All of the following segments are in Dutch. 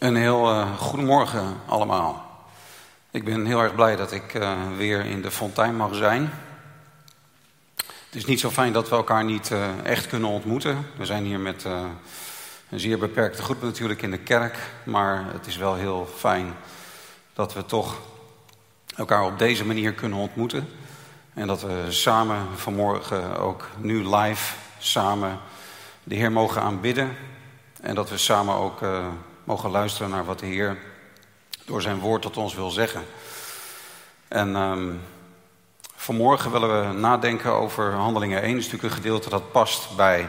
Een heel uh, goedemorgen allemaal. Ik ben heel erg blij dat ik uh, weer in de fontein mag zijn. Het is niet zo fijn dat we elkaar niet uh, echt kunnen ontmoeten. We zijn hier met een zeer beperkte groep natuurlijk in de kerk. Maar het is wel heel fijn dat we toch elkaar op deze manier kunnen ontmoeten. En dat we samen vanmorgen ook nu live samen de Heer mogen aanbidden. En dat we samen ook mogen luisteren naar wat de Heer door zijn woord tot ons wil zeggen. En um, vanmorgen willen we nadenken over Handelingen 1. Dat is natuurlijk een gedeelte dat past bij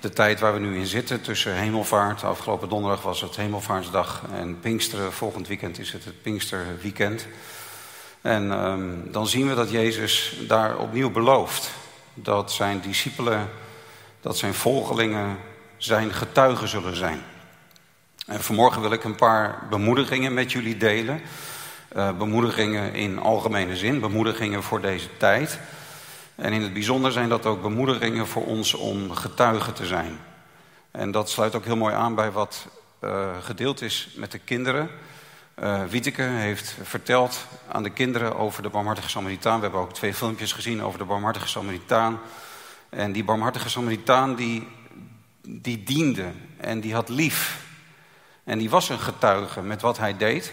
de tijd waar we nu in zitten. Tussen hemelvaart, afgelopen donderdag was het hemelvaartsdag en Pinksteren. Volgend weekend is het het Pinksterweekend. En um, dan zien we dat Jezus daar opnieuw belooft. Dat zijn discipelen, dat zijn volgelingen zijn getuigen zullen zijn. En vanmorgen wil ik een paar bemoedigingen met jullie delen. Uh, bemoedigingen in algemene zin, bemoedigingen voor deze tijd. En in het bijzonder zijn dat ook bemoedigingen voor ons om getuigen te zijn. En dat sluit ook heel mooi aan bij wat uh, gedeeld is met de kinderen. Uh, Wieteke heeft verteld aan de kinderen over de barmhartige Samaritaan. We hebben ook twee filmpjes gezien over de barmhartige Samaritaan. En die barmhartige Samaritaan die, die diende en die had lief en die was een getuige met wat hij deed.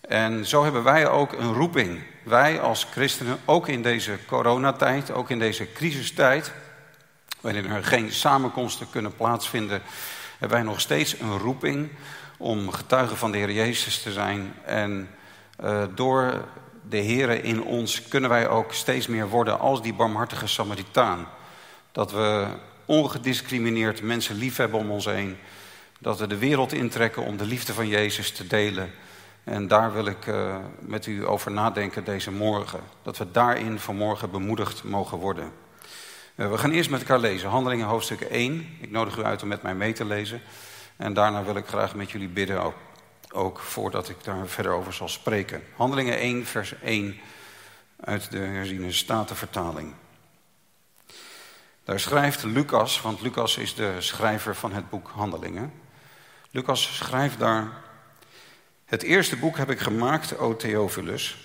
En zo hebben wij ook een roeping. Wij als christenen, ook in deze coronatijd, ook in deze crisistijd... waarin er geen samenkomsten kunnen plaatsvinden... hebben wij nog steeds een roeping om getuigen van de Heer Jezus te zijn. En uh, door de Heer in ons kunnen wij ook steeds meer worden als die barmhartige Samaritaan. Dat we ongediscrimineerd mensen lief hebben om ons heen... Dat we de wereld intrekken om de liefde van Jezus te delen. En daar wil ik uh, met u over nadenken deze morgen. Dat we daarin vanmorgen bemoedigd mogen worden. Uh, we gaan eerst met elkaar lezen. Handelingen hoofdstuk 1. Ik nodig u uit om met mij mee te lezen. En daarna wil ik graag met jullie bidden ook, ook voordat ik daar verder over zal spreken. Handelingen 1 vers 1 uit de herziene statenvertaling. Daar schrijft Lucas, want Lucas is de schrijver van het boek Handelingen... Lucas schrijft daar... Het eerste boek heb ik gemaakt, o Theophilus...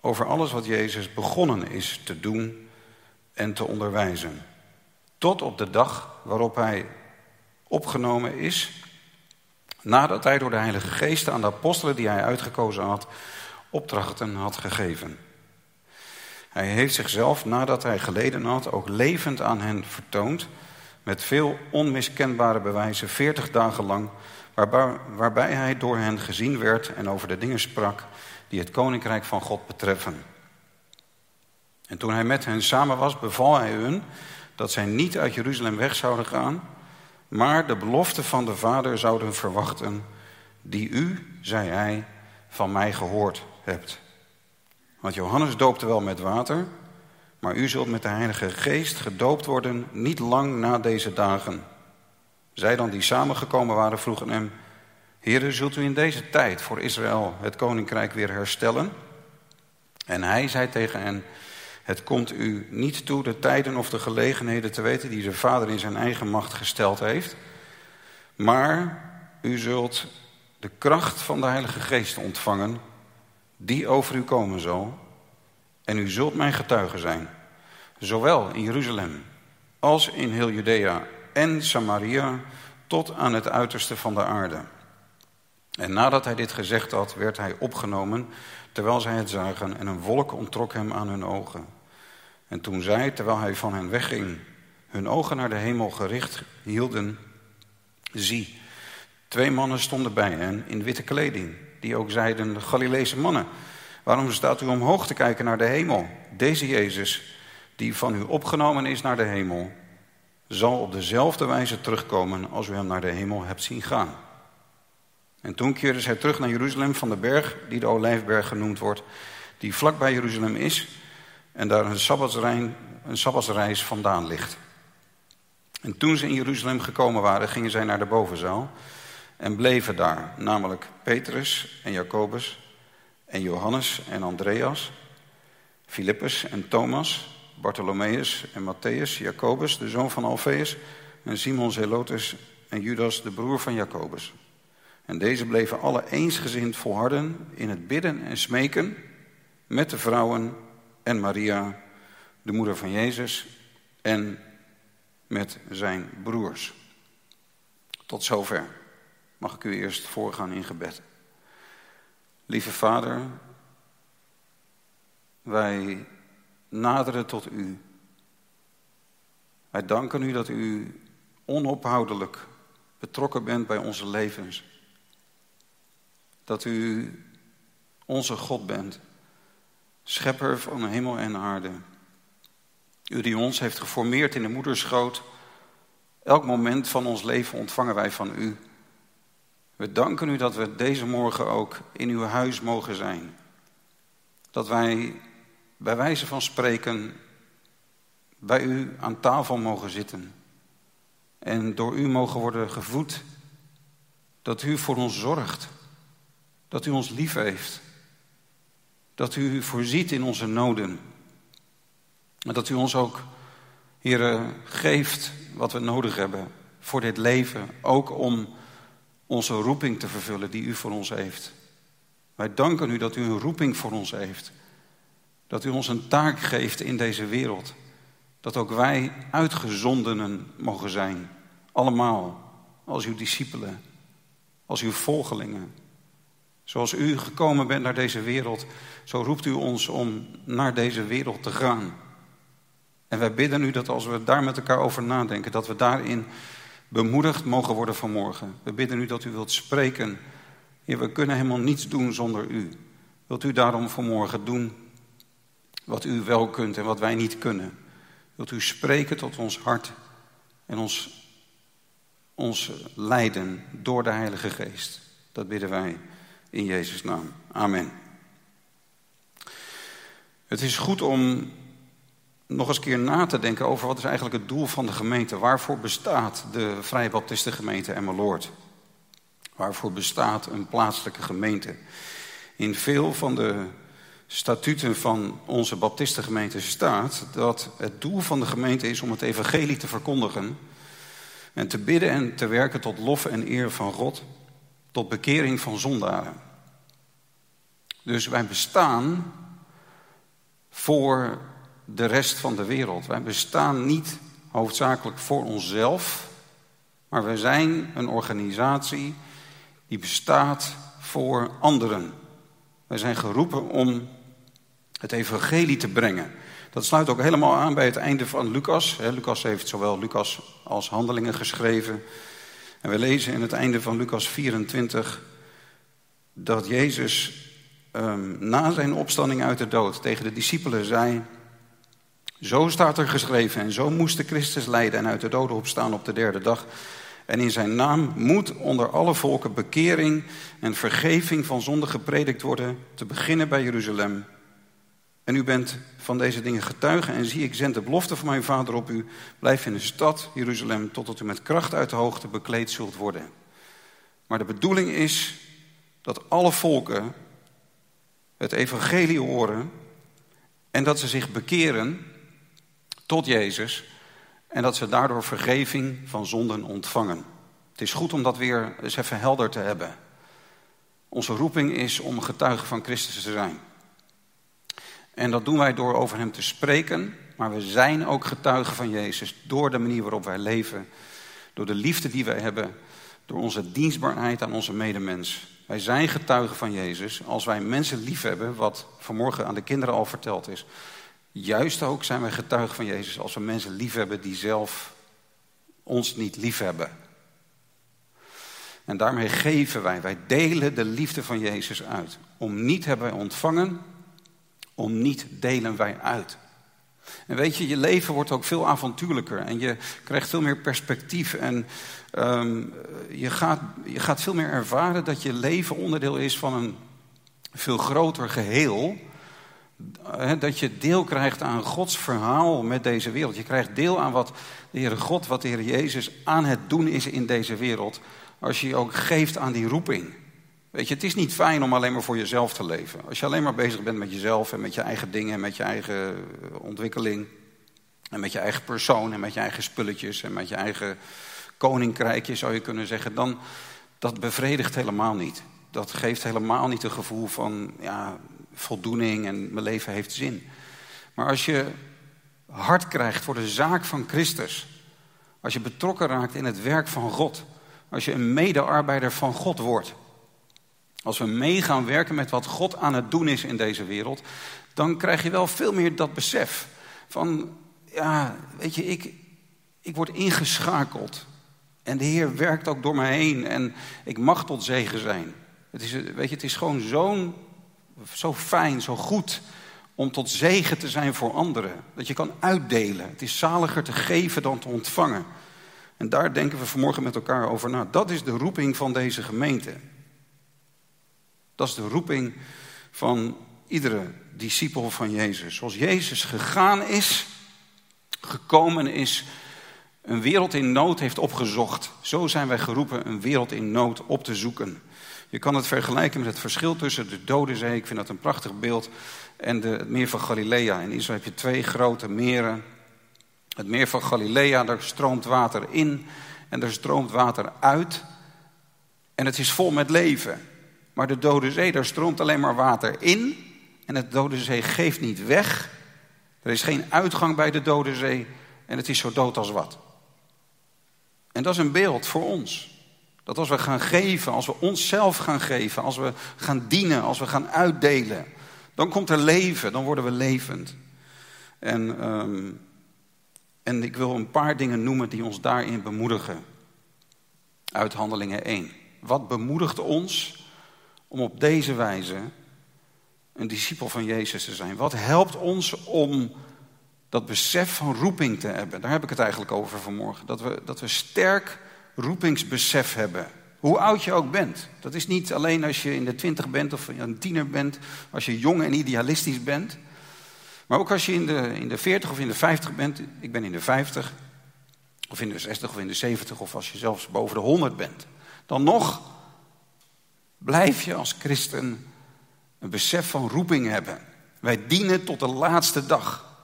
over alles wat Jezus begonnen is te doen en te onderwijzen. Tot op de dag waarop hij opgenomen is... nadat hij door de Heilige Geest aan de apostelen die hij uitgekozen had... opdrachten had gegeven. Hij heeft zichzelf, nadat hij geleden had, ook levend aan hen vertoond met veel onmiskenbare bewijzen, veertig dagen lang, waarbij, hij door hen gezien werd en over de dingen sprak die het koninkrijk van God betreffen. En toen hij met hen samen was, beval hij hun dat zij niet uit Jeruzalem weg zouden gaan, maar de belofte van de Vader zouden verwachten, die u, zei hij, van mij gehoord hebt. Want Johannes doopte wel met water, maar u zult met de Heilige Geest gedoopt worden niet lang na deze dagen. Zij dan die samengekomen waren vroegen hem... Heere, zult u in deze tijd voor Israël het koninkrijk weer herstellen? En hij zei tegen hen... Het komt u niet toe de tijden of de gelegenheden te weten... die de Vader in zijn eigen macht gesteld heeft. Maar u zult de kracht van de Heilige Geest ontvangen... die over u komen zal... En u zult mijn getuige zijn, zowel in Jeruzalem als in heel Judea en Samaria tot aan het uiterste van de aarde. En nadat hij dit gezegd had, werd hij opgenomen terwijl zij het zagen en een wolk ontrok hem aan hun ogen. En toen zij, terwijl hij van hen wegging, hun ogen naar de hemel gericht hielden, zie, twee mannen stonden bij hen in witte kleding, die ook zeiden, Galileese mannen, Waarom staat u omhoog te kijken naar de hemel? Deze Jezus, die van u opgenomen is naar de hemel, zal op dezelfde wijze terugkomen als u hem naar de hemel hebt zien gaan. En toen keerde zij terug naar Jeruzalem van de berg, die de Olijfberg genoemd wordt, die vlak bij Jeruzalem is en daar een, een sabbatsreis vandaan ligt. En toen ze in Jeruzalem gekomen waren, gingen zij naar de bovenzaal en bleven daar, namelijk Petrus en Jacobus en Johannes en Andreas, Filippus en Thomas, Bartholomeus en Matthäus, Jacobus, de zoon van Alfeus, en Simon Zelotus en Judas, de broer van Jacobus. En deze bleven alle eensgezind volharden in het bidden en smeken met de vrouwen en Maria, de moeder van Jezus, en met zijn broers. Tot zover. Mag ik u eerst voorgaan in gebed. Lieve Vader, wij naderen tot u. Wij danken u dat u onophoudelijk betrokken bent bij onze levens. Dat u onze God bent, schepper van hemel en aarde. U die ons heeft geformeerd in de moederschoot. Elk moment van ons leven ontvangen wij van u. We danken u dat we deze morgen ook in uw huis mogen zijn. Dat wij bij wijze van spreken bij u aan tafel mogen zitten. En door u mogen worden gevoed. Dat u voor ons zorgt. Dat u ons lief heeft. Dat u voorziet in onze noden. En dat u ons ook, Heer, geeft wat we nodig hebben voor dit leven. Ook om onze roeping te vervullen die u voor ons heeft. Wij danken u dat u een roeping voor ons heeft. Dat u ons een taak geeft in deze wereld. Dat ook wij uitgezondenen mogen zijn. Allemaal als uw discipelen. Als uw volgelingen. Zoals u gekomen bent naar deze wereld, zo roept u ons om naar deze wereld te gaan. En wij bidden u dat als we daar met elkaar over nadenken, dat we daarin bemoedigd mogen worden vanmorgen. We bidden u dat u wilt spreken. We kunnen helemaal niets doen zonder u. Wilt u daarom vanmorgen doen wat u wel kunt en wat wij niet kunnen? Wilt u spreken tot ons hart en ons, ons leiden door de Heilige Geest? Dat bidden wij in Jezus' naam. Amen. Het is goed om nog eens keer na te denken over wat is eigenlijk het doel van de gemeente. Waarvoor bestaat de Vrije Baptistengemeente Emmeloord? Waarvoor bestaat een plaatselijke gemeente? In veel van de statuten van onze Baptistengemeente staat dat het doel van de gemeente is om het evangelie te verkondigen en te bidden en te werken tot lof en eer van God, tot bekering van zondaren. Dus wij bestaan voor de rest van de wereld. Wij bestaan niet hoofdzakelijk voor onszelf, maar wij zijn een organisatie die bestaat voor anderen. Wij zijn geroepen om het evangelie te brengen. Dat sluit ook helemaal aan bij het einde van Lucas. Lucas heeft zowel Lucas als Handelingen geschreven. En we lezen in het einde van Lucas 24 dat Jezus um, na zijn opstanding uit de dood tegen de discipelen zei: Zo staat er geschreven en zo moest de Christus lijden en uit de doden opstaan op de derde dag. En in zijn naam moet onder alle volken bekering en vergeving van zonde gepredikt worden, te beginnen bij Jeruzalem. En u bent van deze dingen getuige en zie ik zend de belofte van mijn vader op u. Blijf in de stad Jeruzalem totdat u met kracht uit de hoogte bekleed zult worden. Maar de bedoeling is dat alle volken het evangelie horen en dat ze zich bekeren tot Jezus en dat ze daardoor vergeving van zonden ontvangen. Het is goed om dat weer eens even helder te hebben. Onze roeping is om getuige van Christus te zijn. En dat doen wij door over Hem te spreken, maar we zijn ook getuigen van Jezus door de manier waarop wij leven, door de liefde die wij hebben, door onze dienstbaarheid aan onze medemens. Wij zijn getuigen van Jezus als wij mensen lief hebben, wat vanmorgen aan de kinderen al verteld is. Juist ook zijn wij getuigen van Jezus als we mensen lief hebben die zelf ons niet lief hebben. En daarmee geven wij, wij delen de liefde van Jezus uit. Om niet hebben wij ontvangen, om niet delen wij uit. En weet je, je leven wordt ook veel avontuurlijker en je krijgt veel meer perspectief. En um, je, gaat, je gaat veel meer ervaren dat je leven onderdeel is van een veel groter geheel. Dat je deel krijgt aan Gods verhaal met deze wereld. Je krijgt deel aan wat de Heere God, wat de Heer Jezus aan het doen is in deze wereld. Als je je ook geeft aan die roeping. Weet je, het is niet fijn om alleen maar voor jezelf te leven. Als je alleen maar bezig bent met jezelf en met je eigen dingen, met je eigen eh, ontwikkeling. En met je eigen persoon en met je eigen spulletjes en met je eigen koninkrijkje zou je kunnen zeggen. Dan, dat bevredigt helemaal niet. Dat geeft helemaal niet een gevoel van ja, voldoening en mijn leven heeft zin. Maar als je hart krijgt voor de zaak van Christus, als je betrokken raakt in het werk van God, als je een medearbeider van God wordt, als we mee gaan werken met wat God aan het doen is in deze wereld, dan krijg je wel veel meer dat besef van, ja, weet je, ik, ik word ingeschakeld. En de Heer werkt ook door mij heen en ik mag tot zegen zijn. Het is, weet je, het is gewoon zo'n, zo fijn, zo goed om tot zegen te zijn voor anderen. Dat je kan uitdelen. Het is zaliger te geven dan te ontvangen. En daar denken we vanmorgen met elkaar over na. Dat is de roeping van deze gemeente. Dat is de roeping van iedere discipel van Jezus. Zoals Jezus gegaan is, gekomen is, een wereld in nood heeft opgezocht. Zo zijn wij geroepen een wereld in nood op te zoeken. Je kan het vergelijken met het verschil tussen de Dode Zee, ik vind dat een prachtig beeld, en de, het meer van Galilea. In Israël heb je twee grote meren. Het meer van Galilea, daar stroomt water in en er stroomt water uit. En het is vol met leven. Maar de Dode Zee, daar stroomt alleen maar water in. En het Dode Zee geeft niet weg. Er is geen uitgang bij de Dode Zee. En het is zo dood als wat. En dat is een beeld voor ons. Dat als we gaan geven, als we onszelf gaan geven, als we gaan dienen, als we gaan uitdelen, dan komt er leven, dan worden we levend. En, ehm, en ik wil een paar dingen noemen die ons daarin bemoedigen. Uit Handelingen 1. Wat bemoedigt ons om op deze wijze een discipel van Jezus te zijn? Wat helpt ons om dat besef van roeping te hebben? Daar heb ik het eigenlijk over vanmorgen. Dat we, dat we sterk roepingsbesef hebben. Hoe oud je ook bent. Dat is niet alleen als je in de twintig bent of een tiener bent, als je jong en idealistisch bent. Maar ook als je in de, in de 40 of in de 50 bent. Ik ben in de 50, of in de 60 of in de 70, of als je zelfs boven de 100 bent. Dan nog blijf je als christen een besef van roeping hebben. Wij dienen tot de laatste dag.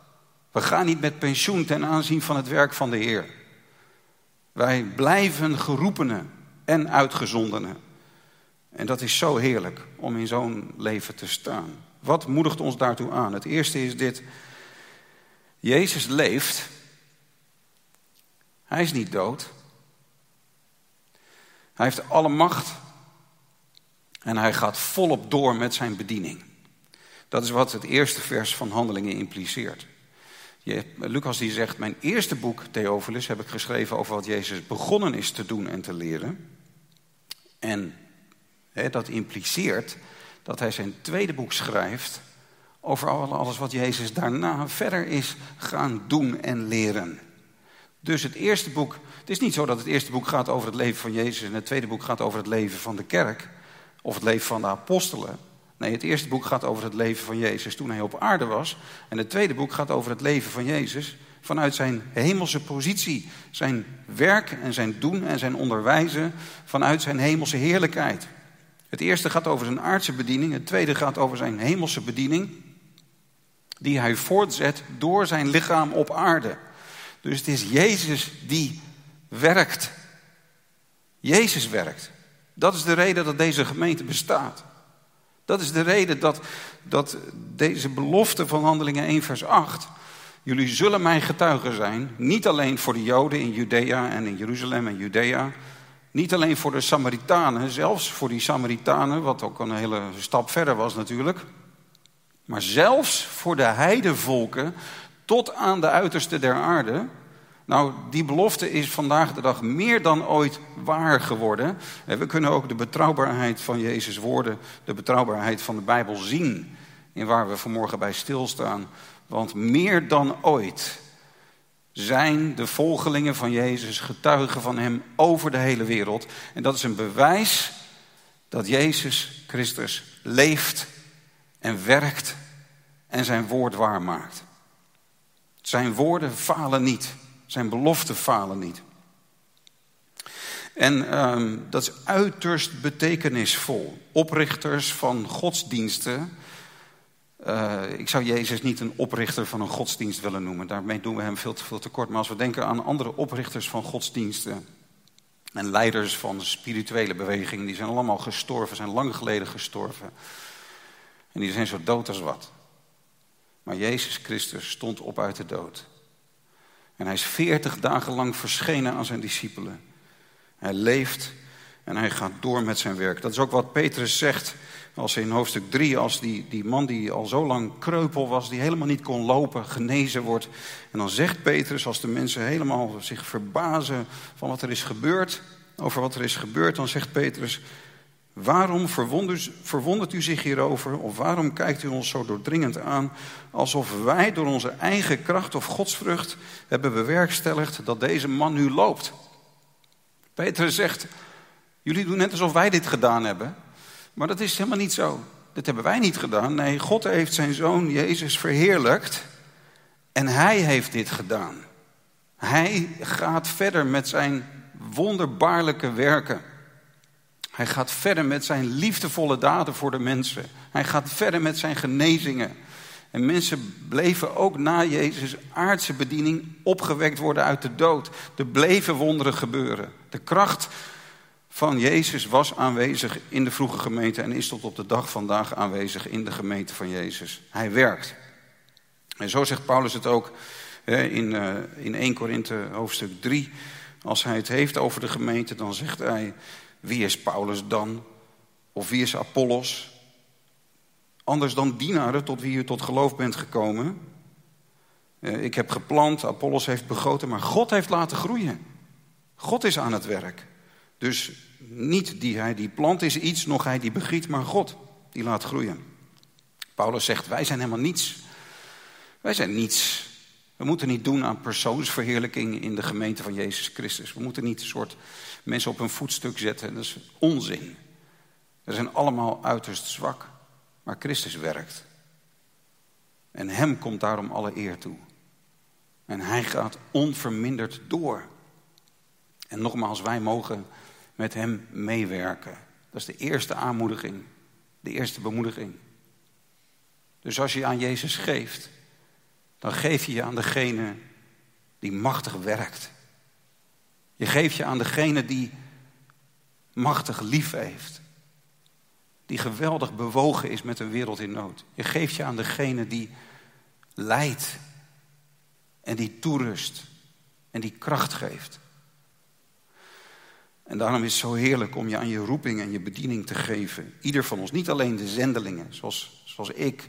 We gaan niet met pensioen ten aanzien van het werk van de Heer. Wij blijven geroepenen en uitgezondenen. En dat is zo heerlijk om in zo'n leven te staan. Wat moedigt ons daartoe aan? Het eerste is dit. Jezus leeft. Hij is niet dood. Hij heeft alle macht. En hij gaat volop door met zijn bediening. Dat is wat het eerste vers van Handelingen impliceert. Lucas die zegt, mijn eerste boek, Theophilus, heb ik geschreven over wat Jezus begonnen is te doen en te leren. En dat impliceert dat hij zijn tweede boek schrijft over alles wat Jezus daarna verder is gaan doen en leren. Dus het eerste boek, het is niet zo dat het eerste boek gaat over het leven van Jezus en het tweede boek gaat over het leven van de kerk of het leven van de apostelen. Nee, het eerste boek gaat over het leven van Jezus toen hij op aarde was. En het tweede boek gaat over het leven van Jezus vanuit zijn hemelse positie. Zijn werk en zijn doen en zijn onderwijzen vanuit zijn hemelse heerlijkheid. Het eerste gaat over zijn aardse bediening. Het tweede gaat over zijn hemelse bediening. Die hij voortzet door zijn lichaam op aarde. Dus het is Jezus die werkt. Jezus werkt. Dat is de reden dat deze gemeente bestaat. Dat is de reden dat, dat deze belofte van Handelingen 1, vers 8. Jullie zullen mijn getuigen zijn, niet alleen voor de Joden in Judea en in Jeruzalem en Judea. Niet alleen voor de Samaritanen, zelfs voor die Samaritanen, wat ook een hele stap verder was natuurlijk. Maar zelfs voor de heidevolken tot aan de uiterste der aarde. Nou, die belofte is vandaag de dag meer dan ooit waar geworden. We kunnen ook de betrouwbaarheid van Jezus' woorden, de betrouwbaarheid van de Bijbel zien. In waar we vanmorgen bij stilstaan. Want meer dan ooit zijn de volgelingen van Jezus getuigen van Hem over de hele wereld. En dat is een bewijs dat Jezus Christus leeft en werkt en zijn woord waarmaakt. Zijn woorden falen niet. Zijn beloften falen niet. En ehm, dat is uiterst betekenisvol. Oprichters van godsdiensten. Uh, ik zou Jezus niet een oprichter van een godsdienst willen noemen. Daarmee doen we hem veel te veel tekort. Maar als we denken aan andere oprichters van godsdiensten. En leiders van spirituele beweging, die zijn allemaal gestorven, zijn lang geleden gestorven. En die zijn zo dood als wat. Maar Jezus Christus stond op uit de dood. En hij is veertig dagen lang verschenen aan zijn discipelen. Hij leeft en hij gaat door met zijn werk. Dat is ook wat Petrus zegt als in hoofdstuk 3, als die, die man die al zo lang kreupel was, die helemaal niet kon lopen, genezen wordt. En dan zegt Petrus, als de mensen helemaal zich verbazen van wat er is gebeurd, over wat er is gebeurd, dan zegt Petrus, waarom verwondert, u zich hierover? Of waarom kijkt u ons zo doordringend aan, alsof wij door onze eigen kracht of godsvrucht hebben bewerkstelligd dat deze man nu loopt? Petrus zegt, jullie doen net alsof wij dit gedaan hebben. Maar dat is helemaal niet zo. Dat hebben wij niet gedaan. Nee, God heeft zijn zoon Jezus verheerlijkt. En hij heeft dit gedaan. Hij gaat verder met zijn wonderbaarlijke werken. Hij gaat verder met zijn liefdevolle daden voor de mensen. Hij gaat verder met zijn genezingen. En mensen bleven ook na Jezus' aardse bediening opgewekt worden uit de dood. Er bleven wonderen gebeuren. De kracht van Jezus was aanwezig in de vroege gemeente en is tot op de dag vandaag aanwezig in de gemeente van Jezus. Hij werkt. En zo zegt Paulus het ook in, eh, in 1 Korinthe hoofdstuk 3. Als hij het heeft over de gemeente, dan zegt hij: Wie is Paulus dan? Of wie is Apollos? Anders dan dienaren tot wie u tot geloof bent gekomen. Eh, ik heb geplant, Apollos heeft begoten, maar God heeft laten groeien. God is aan het werk. Dus niet die hij die plant is iets, nog hij die begiet, maar God die laat groeien. Paulus zegt, wij zijn helemaal niets. Wij zijn niets. We moeten niet doen aan persoonsverheerlijking in de gemeente van Jezus Christus. We moeten niet een soort mensen op een voetstuk zetten. Dat is onzin. We zijn allemaal uiterst zwak. Maar Christus werkt. En hem komt daarom alle eer toe. En hij gaat onverminderd door. En nogmaals, wij mogen met hem meewerken. Dat is de eerste aanmoediging, de eerste bemoediging. Dus als je aan Jezus geeft, dan geef je je aan degene die machtig werkt. Je geeft je aan degene die machtig lief heeft. Die geweldig bewogen is met een wereld in nood. Je geeft je aan degene die leidt en die toerust en die kracht geeft. En daarom is het zo heerlijk om je aan je roeping en je bediening te geven. Ieder van ons, niet alleen de zendelingen, zoals, zoals ik,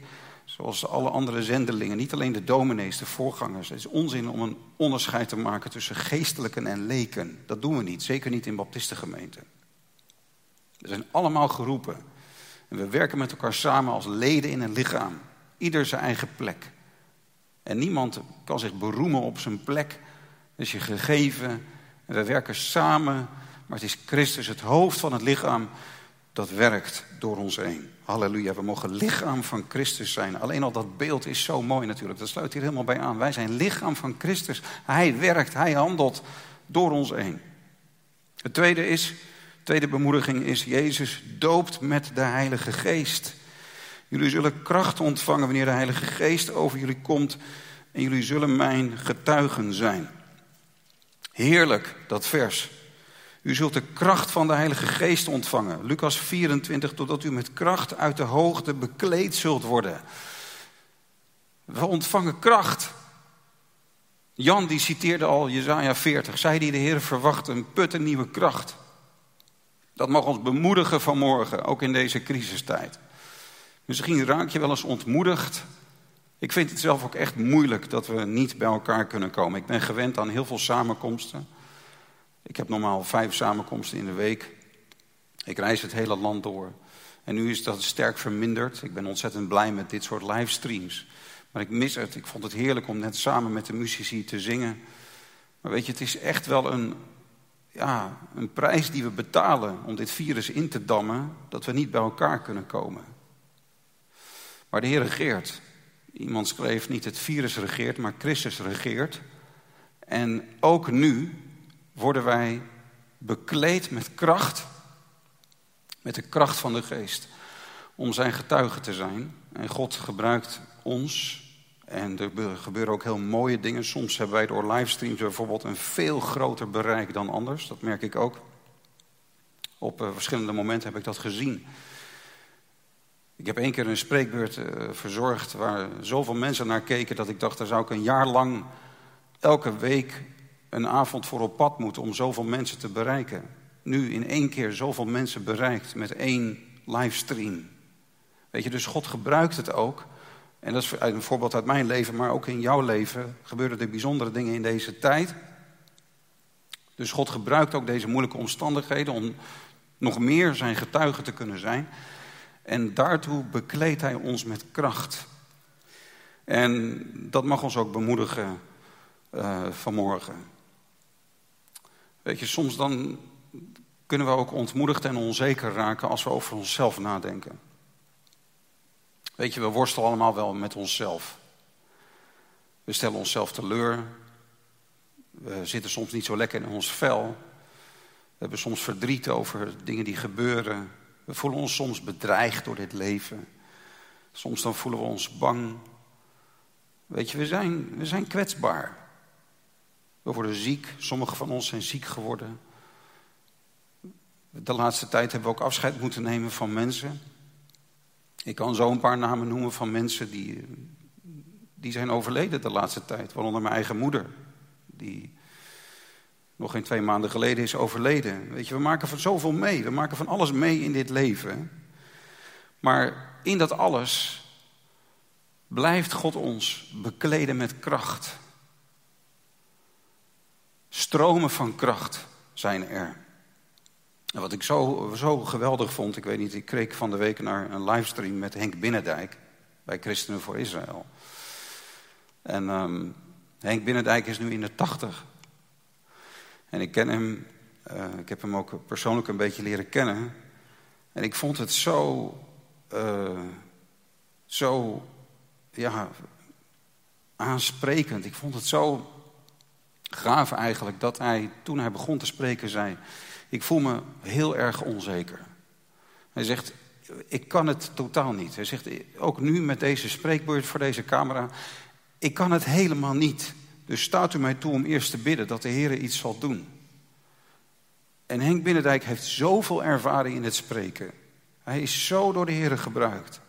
zoals alle andere zendelingen, niet alleen de dominees, de voorgangers. Het is onzin om een onderscheid te maken tussen geestelijken en leken. Dat doen we niet, zeker niet in baptistengemeenten. We zijn allemaal geroepen. En we werken met elkaar samen als leden in een lichaam. Ieder zijn eigen plek. En niemand kan zich beroemen op zijn plek. Dat is je gegeven. En we werken samen maar het is Christus, het hoofd van het lichaam, dat werkt door ons heen. Halleluja, we mogen lichaam van Christus zijn. Alleen al dat beeld is zo mooi natuurlijk. Dat sluit hier helemaal bij aan. Wij zijn lichaam van Christus. Hij werkt, hij handelt door ons heen. Het tweede is, de tweede bemoediging is, Jezus doopt met de Heilige Geest. Jullie zullen kracht ontvangen wanneer de Heilige Geest over jullie komt. En jullie zullen mijn getuigen zijn. Heerlijk, dat vers. U zult de kracht van de Heilige Geest ontvangen. Lucas 24, totdat u met kracht uit de hoogte bekleed zult worden. We ontvangen kracht. Jan die citeerde al Jezaja 40. Zij die de Heer verwachten, een put een nieuwe kracht. Dat mag ons bemoedigen vanmorgen, ook in deze crisistijd. Misschien raak je wel eens ontmoedigd. Ik vind het zelf ook echt moeilijk dat we niet bij elkaar kunnen komen. Ik ben gewend aan heel veel samenkomsten. Ik heb normaal vijf samenkomsten in de week. Ik reis het hele land door. En nu is dat sterk verminderd. Ik ben ontzettend blij met dit soort livestreams. Maar ik mis het. Ik vond het heerlijk om net samen met de muzici te zingen. Maar weet je, het is echt wel een, ja, een prijs die we betalen om dit virus in te dammen. Dat we niet bij elkaar kunnen komen. Maar de Heer regeert. Iemand schreef niet het virus regeert, maar Christus regeert. En ook nu, worden wij bekleed met kracht, met de kracht van de geest, om zijn getuige te zijn. En God gebruikt ons. En er gebeuren ook heel mooie dingen. Soms hebben wij door livestreams bijvoorbeeld een veel groter bereik dan anders. Dat merk ik ook. Op uh, verschillende momenten heb ik dat gezien. Ik heb één keer een spreekbeurt uh, verzorgd waar zoveel mensen naar keken dat ik dacht, daar zou ik een jaar lang elke week een avond voor op pad moeten om zoveel mensen te bereiken. Nu in één keer zoveel mensen bereikt met één livestream. Weet je, dus God gebruikt het ook. En dat is een voorbeeld uit mijn leven, maar ook in jouw leven gebeuren er bijzondere dingen in deze tijd. Dus God gebruikt ook deze moeilijke omstandigheden om nog meer zijn getuige te kunnen zijn. En daartoe bekleedt Hij ons met kracht. En dat mag ons ook bemoedigen uh, vanmorgen. Weet je, soms dan kunnen we ook ontmoedigd en onzeker raken als we over onszelf nadenken. Weet je, we worstelen allemaal wel met onszelf. We stellen onszelf teleur. We zitten soms niet zo lekker in ons vel. We hebben soms verdriet over dingen die gebeuren. We voelen ons soms bedreigd door dit leven. Soms dan voelen we ons bang. Weet je, we zijn, we zijn kwetsbaar. We worden ziek. Sommigen van ons zijn ziek geworden. De laatste tijd hebben we ook afscheid moeten nemen van mensen. Ik kan zo een paar namen noemen van mensen die, die zijn overleden de laatste tijd. Waaronder mijn eigen moeder, die nog geen twee maanden geleden is overleden. Weet je, we maken van zoveel mee. We maken van alles mee in dit leven. Maar in dat alles blijft God ons bekleden met kracht. Stromen van kracht zijn er. En wat ik zo, zo geweldig vond, ik weet niet, ik kreeg van de week naar een livestream met Henk Binnendijk bij Christenen voor Israël. En um, Henk Binnendijk is nu in de tachtig. En ik ken hem, uh, ik heb hem ook persoonlijk een beetje leren kennen. En ik vond het zo, uh, zo, ja, aansprekend. Ik vond het zo gaaf eigenlijk dat hij, toen hij begon te spreken, zei... Ik voel me heel erg onzeker. Hij zegt, ik kan het totaal niet. Hij zegt, ook nu met deze spreekbeurt voor deze camera, ik kan het helemaal niet. Dus staat u mij toe om eerst te bidden dat de Heer iets zal doen. En Henk Binnendijk heeft zoveel ervaring in het spreken. Hij is zo door de Heer gebruikt.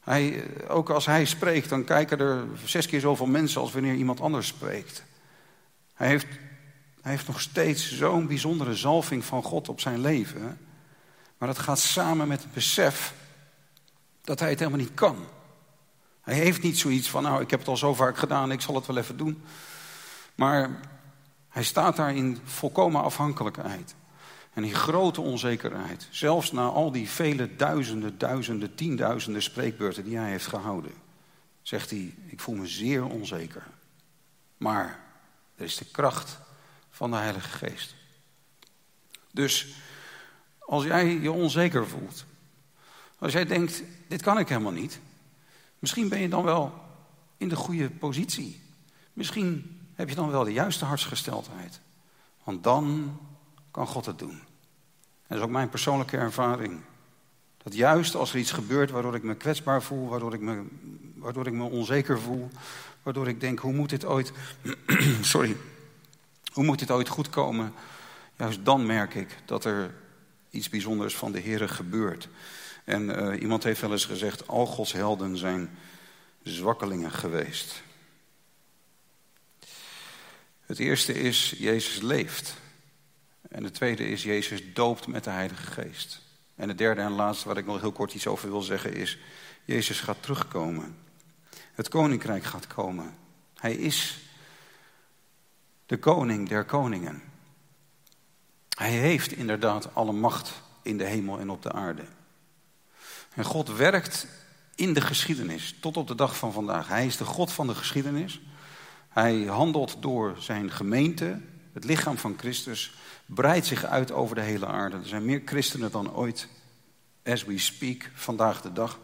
Hij, ook als hij spreekt, dan kijken er zes keer zoveel mensen als wanneer iemand anders spreekt. Hij heeft hij heeft nog steeds zo'n bijzondere zalving van God op zijn leven. Maar dat gaat samen met het besef dat hij het helemaal niet kan. Hij heeft niet zoiets van, nou, ik heb het al zo vaak gedaan, ik zal het wel even doen. Maar hij staat daar in volkomen afhankelijkheid. En in grote onzekerheid. Zelfs na al die vele duizenden, duizenden, tienduizenden spreekbeurten die hij heeft gehouden. Zegt hij, ik voel me zeer onzeker. Maar is de kracht van de Heilige Geest. Dus als jij je onzeker voelt, als jij denkt, dit kan ik helemaal niet, misschien ben je dan wel in de goede positie. Misschien heb je dan wel de juiste hartsgesteldheid. Want dan kan God het doen. En dat is ook mijn persoonlijke ervaring. Dat juist als er iets gebeurt waardoor ik me kwetsbaar voel, waardoor ik me, waardoor ik me onzeker voel, waardoor ik denk, hoe moet dit ooit, sorry, hoe moet dit ooit goed komen? Juist dan merk ik dat er iets bijzonders van de Heer gebeurt. En uh, iemand heeft wel eens gezegd: al Gods helden zijn zwakkelingen geweest. Het eerste is: Jezus leeft. En het tweede is: Jezus doopt met de Heilige Geest. En het derde en laatste waar ik nog heel kort iets over wil zeggen is: Jezus gaat terugkomen. Het koninkrijk gaat komen. Hij is de koning der koningen. Hij heeft inderdaad alle macht in de hemel en op de aarde. En God werkt in de geschiedenis tot op de dag van vandaag. Hij is de God van de geschiedenis. Hij handelt door zijn gemeente, het lichaam van Christus, breidt zich uit over de hele aarde. Er zijn meer christenen dan ooit, as we speak, vandaag de dag.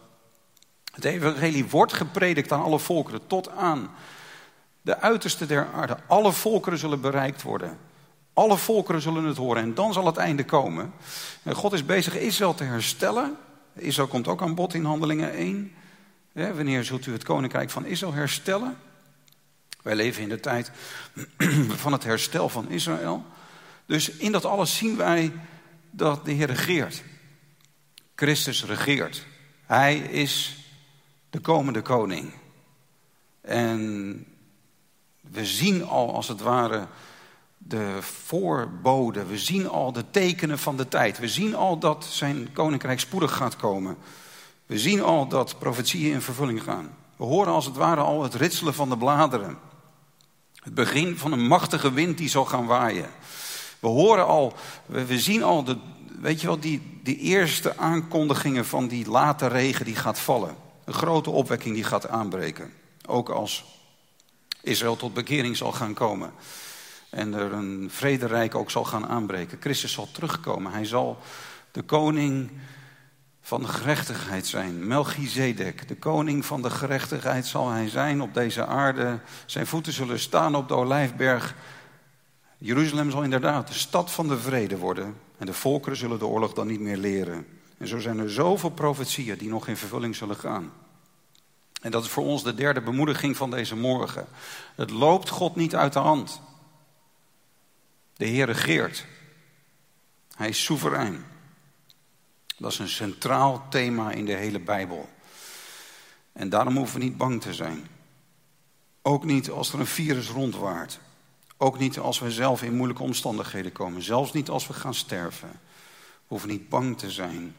Het evangelie wordt gepredikt aan alle volkeren, tot aan de uiterste der aarde. Alle volkeren zullen bereikt worden. Alle volkeren zullen het horen en dan zal het einde komen. En God is bezig Israël te herstellen. Israël komt ook aan bod in Handelingen 1. wanneer zult u het koninkrijk van Israël herstellen? Wij leven in de tijd van het herstel van Israël. Dus in dat alles zien wij dat de Heer regeert. Christus regeert. Hij is de komende koning. En we zien al als het ware de voorboden. We zien al de tekenen van de tijd. We zien al dat zijn koninkrijk spoedig gaat komen. We zien al dat profetieën in vervulling gaan. We horen als het ware al het ritselen van de bladeren. Het begin van een machtige wind die zal gaan waaien. We horen al, we, zien al, de, weet je wel, die, die eerste aankondigingen van die late regen die gaat vallen. Een grote opwekking die gaat aanbreken. Ook als Israël tot bekering zal gaan komen. En er een vrederijk ook zal gaan aanbreken. Christus zal terugkomen. Hij zal de koning van de gerechtigheid zijn. Melchizedek, de koning van de gerechtigheid zal hij zijn op deze aarde. Zijn voeten zullen staan op de olijfberg. Jeruzalem zal inderdaad de stad van de vrede worden. En de volkeren zullen de oorlog dan niet meer leren. En zo zijn er zoveel profetieën die nog in vervulling zullen gaan. En dat is voor ons de derde bemoediging van deze morgen. Het loopt God niet uit de hand. De Heer regeert. Hij is soeverein. Dat is een centraal thema in de hele Bijbel. En daarom hoeven we niet bang te zijn. Ook niet als er een virus rondwaart. Ook niet als we zelf in moeilijke omstandigheden komen. Zelfs niet als we gaan sterven. We hoeven niet bang te zijn.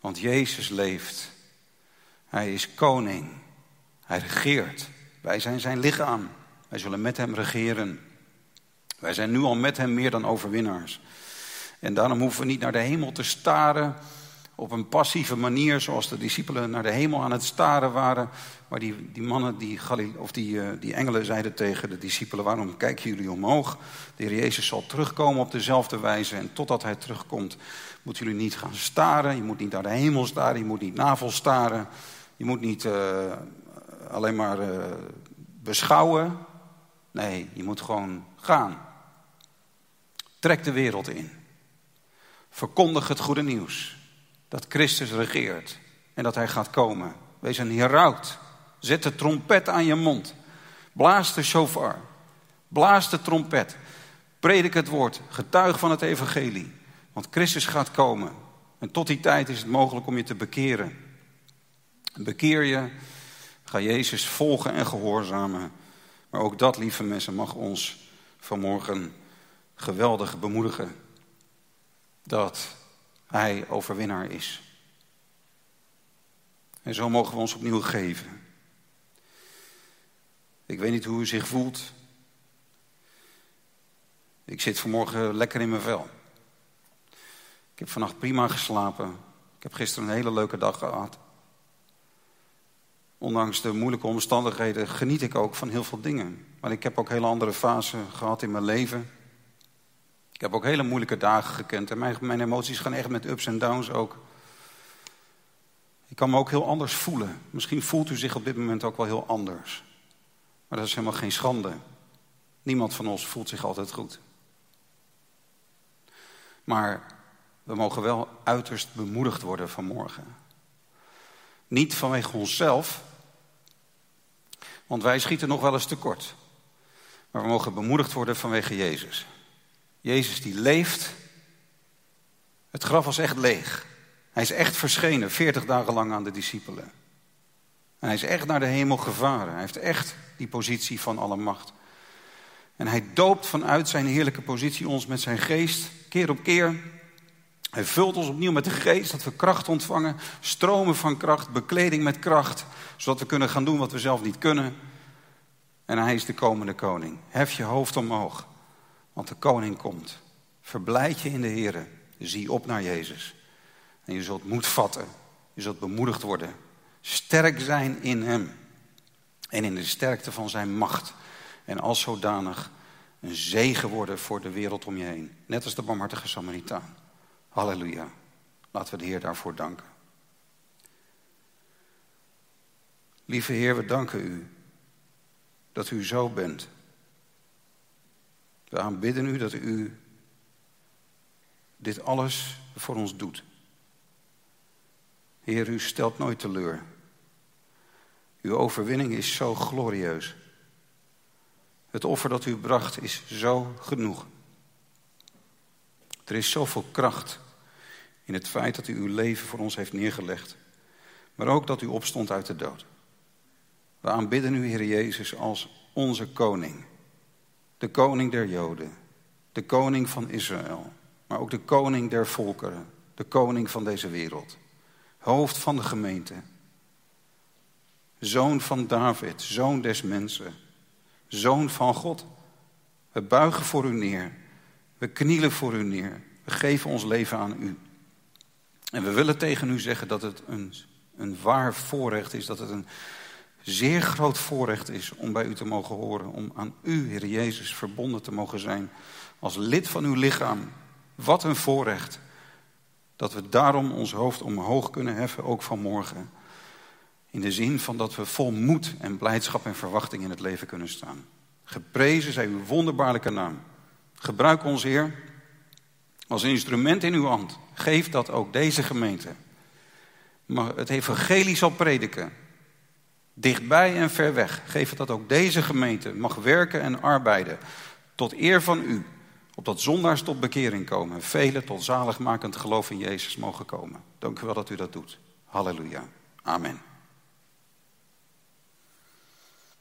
Want Jezus leeft. Hij is koning. Hij regeert. Wij zijn zijn lichaam. Wij zullen met hem regeren. Wij zijn nu al met hem meer dan overwinnaars. En daarom hoeven we niet naar de hemel te staren op een passieve manier, zoals de discipelen naar de hemel aan het staren waren. Maar die, die mannen, die, of die, uh, die engelen zeiden tegen de discipelen, waarom kijken jullie omhoog? De Heer Jezus zal terugkomen op dezelfde wijze. En totdat hij terugkomt, moeten jullie niet gaan staren. Je moet niet naar de hemel staren, je moet niet navel staren. Je moet niet uh, alleen maar uh, beschouwen. Nee, je moet gewoon gaan. Trek de wereld in. Verkondig het goede nieuws. Dat Christus regeert en dat hij gaat komen. Wees een heraut. Zet de trompet aan je mond. Blaas de shofar. Blaas de trompet. Predik het woord. Getuig van het evangelie. Want Christus gaat komen. En tot die tijd is het mogelijk om je te bekeren. Bekeer je. Ga Jezus volgen en gehoorzamen. Maar ook dat, lieve mensen, mag ons vanmorgen geweldig bemoedigen. Dat hij overwinnaar is. En zo mogen we ons opnieuw geven. Ik weet niet hoe u zich voelt. Ik zit vanmorgen lekker in mijn vel. Ik heb vannacht prima geslapen. Ik heb gisteren een hele leuke dag gehad. Ondanks de moeilijke omstandigheden geniet ik ook van heel veel dingen. Maar ik heb ook hele andere fasen gehad in mijn leven. Ik heb ook hele moeilijke dagen gekend. En mijn, mijn emoties gaan echt met ups en downs ook. Ik kan me ook heel anders voelen. Misschien voelt u zich op dit moment ook wel heel anders. Maar dat is helemaal geen schande. Niemand van ons voelt zich altijd goed. Maar we mogen wel uiterst bemoedigd worden vanmorgen. Niet vanwege onszelf, want wij schieten nog wel eens tekort. Maar we mogen bemoedigd worden vanwege Jezus. Jezus die leeft. Het graf was echt leeg. Hij is echt verschenen, 40 dagen lang aan de discipelen. En hij is echt naar de hemel gevaren. Hij heeft echt die positie van alle macht. En hij doopt vanuit zijn heerlijke positie ons met zijn geest, keer op keer. Hij vult ons opnieuw met de geest, dat we kracht ontvangen, stromen van kracht, bekleding met kracht, zodat we kunnen gaan doen wat we zelf niet kunnen. En hij is de komende koning. Hef je hoofd omhoog. Want de koning komt. Verblijd je in de Heer. Zie op naar Jezus. En je zult moed vatten. Je zult bemoedigd worden. Sterk zijn in Hem. En in de sterkte van Zijn macht. En als zodanig een zegen worden voor de wereld om je heen. Net als de barmhartige Samaritaan. Halleluja. Laten we de Heer daarvoor danken. Lieve Heer, we danken U dat U zo bent. We aanbidden u dat u dit alles voor ons doet. Heer, u stelt nooit teleur. Uw overwinning is zo glorieus. Het offer dat u bracht is zo genoeg. Er is zoveel kracht In het feit dat u uw leven voor ons heeft neergelegd. Maar ook dat u opstond uit de dood. We aanbidden u, Heer Jezus, als onze koning. De koning der Joden. De koning van Israël. Maar ook de koning der volkeren. De koning van deze wereld. Hoofd van de gemeente. Zoon van David, zoon des mensen. Zoon van God. We buigen voor u neer. We knielen voor u neer. We geven ons leven aan u. En we willen tegen u zeggen dat het een, een waar voorrecht is, dat het een zeer groot voorrecht is om bij u te mogen horen, om aan u, Heer Jezus, verbonden te mogen zijn als lid van uw lichaam. Wat een voorrecht dat we daarom ons hoofd omhoog kunnen heffen, ook vanmorgen. In de zin van dat we vol moed en blijdschap en verwachting in het leven kunnen staan. Geprezen zij uw wonderbaarlijke naam. Gebruik ons, Heer, als instrument in uw hand. Geef dat ook deze gemeente maar het evangelie zal prediken. Dichtbij en ver weg. Geef dat ook deze gemeente mag werken en arbeiden. Tot eer van u. Opdat zondaars tot bekering komen. Velen tot zaligmakend geloof in Jezus mogen komen. Dank u wel dat u dat doet. Halleluja. Amen.